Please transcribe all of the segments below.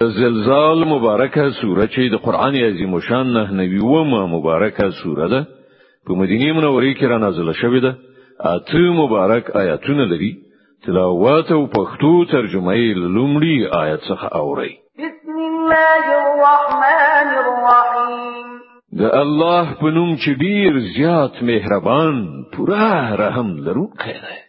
زلزال مبارکه سوره چې د قران عظیم شان نه نویومه مبارکه سوره ده په مدینه منوره کې را نازله شوې ده اته مبارک آیاتونه لري تلاوت او پښتو ترجمه یې لومړی آیت څخه اوري بسم الله الرحمن الرحیم د الله په نوم چې ډیر زیات مهربان پوره رحم لرونکی دی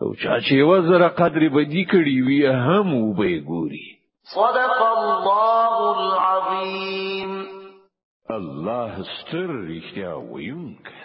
او چا چې یو زره قدر بدی کړی وی هم وبې ګوري صدق الله العظیم الله ستر رښتیا ویونکی